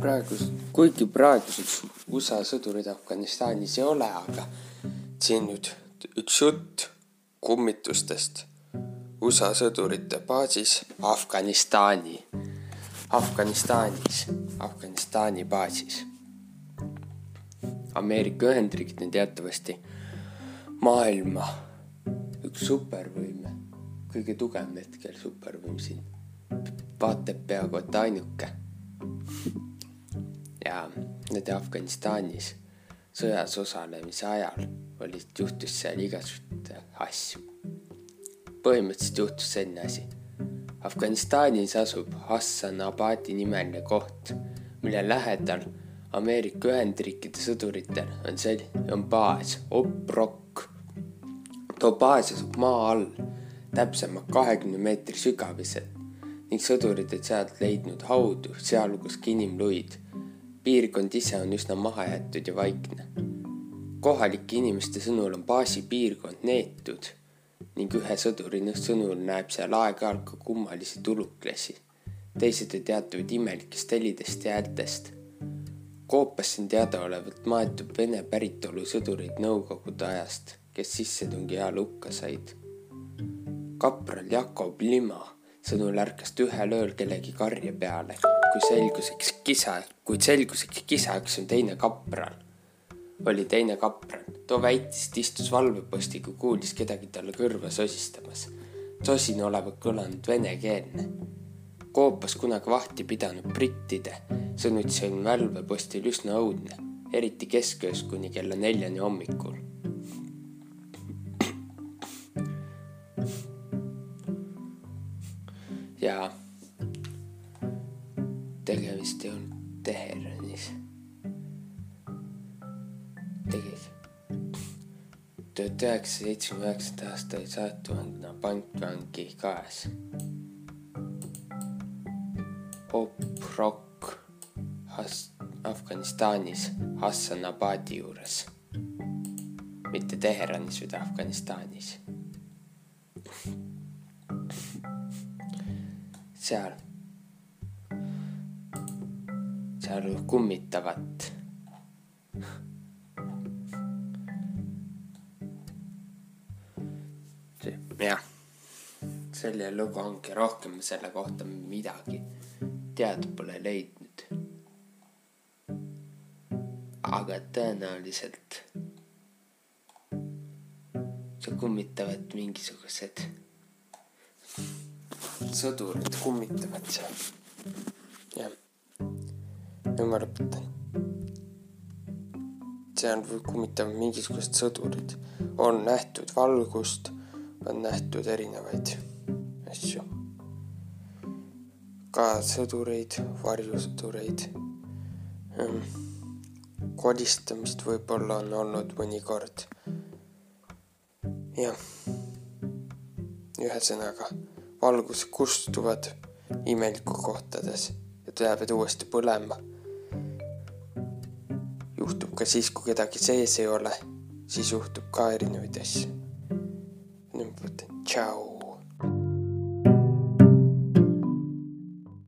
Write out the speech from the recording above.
praegu, kuigi praeguseks USA sõdurid Afganistanis ei ole, aga siin nüüd üks jutt kummitustest USA sõdurite baasis Afganistani, Afganistanis, Afganistani baasis. Ameerika Ühendriigid on teatavasti maailma üks supervõime, kõige tugevam hetkel supervõim siin. vaata et peaaegu et ainuke nende Afganistanis sõjas osalemise ajal olid, juhtus seal igasuguseid asju. põhimõtteliselt juhtus selline asi. Afganistanis asub Hassanabadi nimeline koht, mille lähedal Ameerika Ühendriikide sõduritel on see, on baas, Oprok. too baas asub maa all, täpsemalt kahekümne meetri sügavuselt ning sõdurid on sealt leidnud haudu, sealhulgas ka inimluid piirkond ise on üsna mahajäetud ja vaikne. kohalike inimeste sõnul on baasi piirkond neetud ning ühe sõduri sõnul näeb seal aeg-ajalt ka kummalisi tuluklasi. teised on teatavad imelikest helidest ja häältest. koopasse on teadaolevalt maetud vene päritolu sõdureid nõukogude ajast, kes sissetungi ajal hukka said. kapral Jakob Lima sõnul ärkas ta ühel ööl kellegi karje peale, kui selgus, eks kisa, kuid selgus, et kisajaks on teine kapral. oli teine kapral, too väitis, et istus valvepostil, kui kuulis kedagi talle kõrva sosistamas. sosin olevat kõlanud venekeelne. koopas kunagi vahti pidanud brittide sõnul see on valvepostil üsna õudne, eriti kesköös kuni kella neljani hommikul ja tegemist ei olnud Teheranis. tegelikult tuhat üheksasaja seitsmekümne üheksanda aasta oli saatkonna pantvangi kaes. Pop-rock Afganistanis Hassanabadi juures, mitte Teheranis, vaid Afganistanis seal, seal kummitavat. jah, selle lugu ongi rohkem selle kohta midagi teada pole leidnud. aga tõenäoliselt see kummitavad mingisugused sõdurid kummitavad seal. jah, nüüd ma lõpetan. seal kummitavad mingisugused sõdurid, on nähtud valgust, on nähtud erinevaid asju. ka sõdureid, varjusõdureid. Ehm, kolistamist võib-olla on olnud mõnikord. jah, ühesõnaga valgus kustuvad imeliku kohtades ja jäävad uuesti põlema. juhtub ka siis, kui kedagi sees ei ole, siis juhtub ka erinevaid asju. nüüd ma ütlen tšau.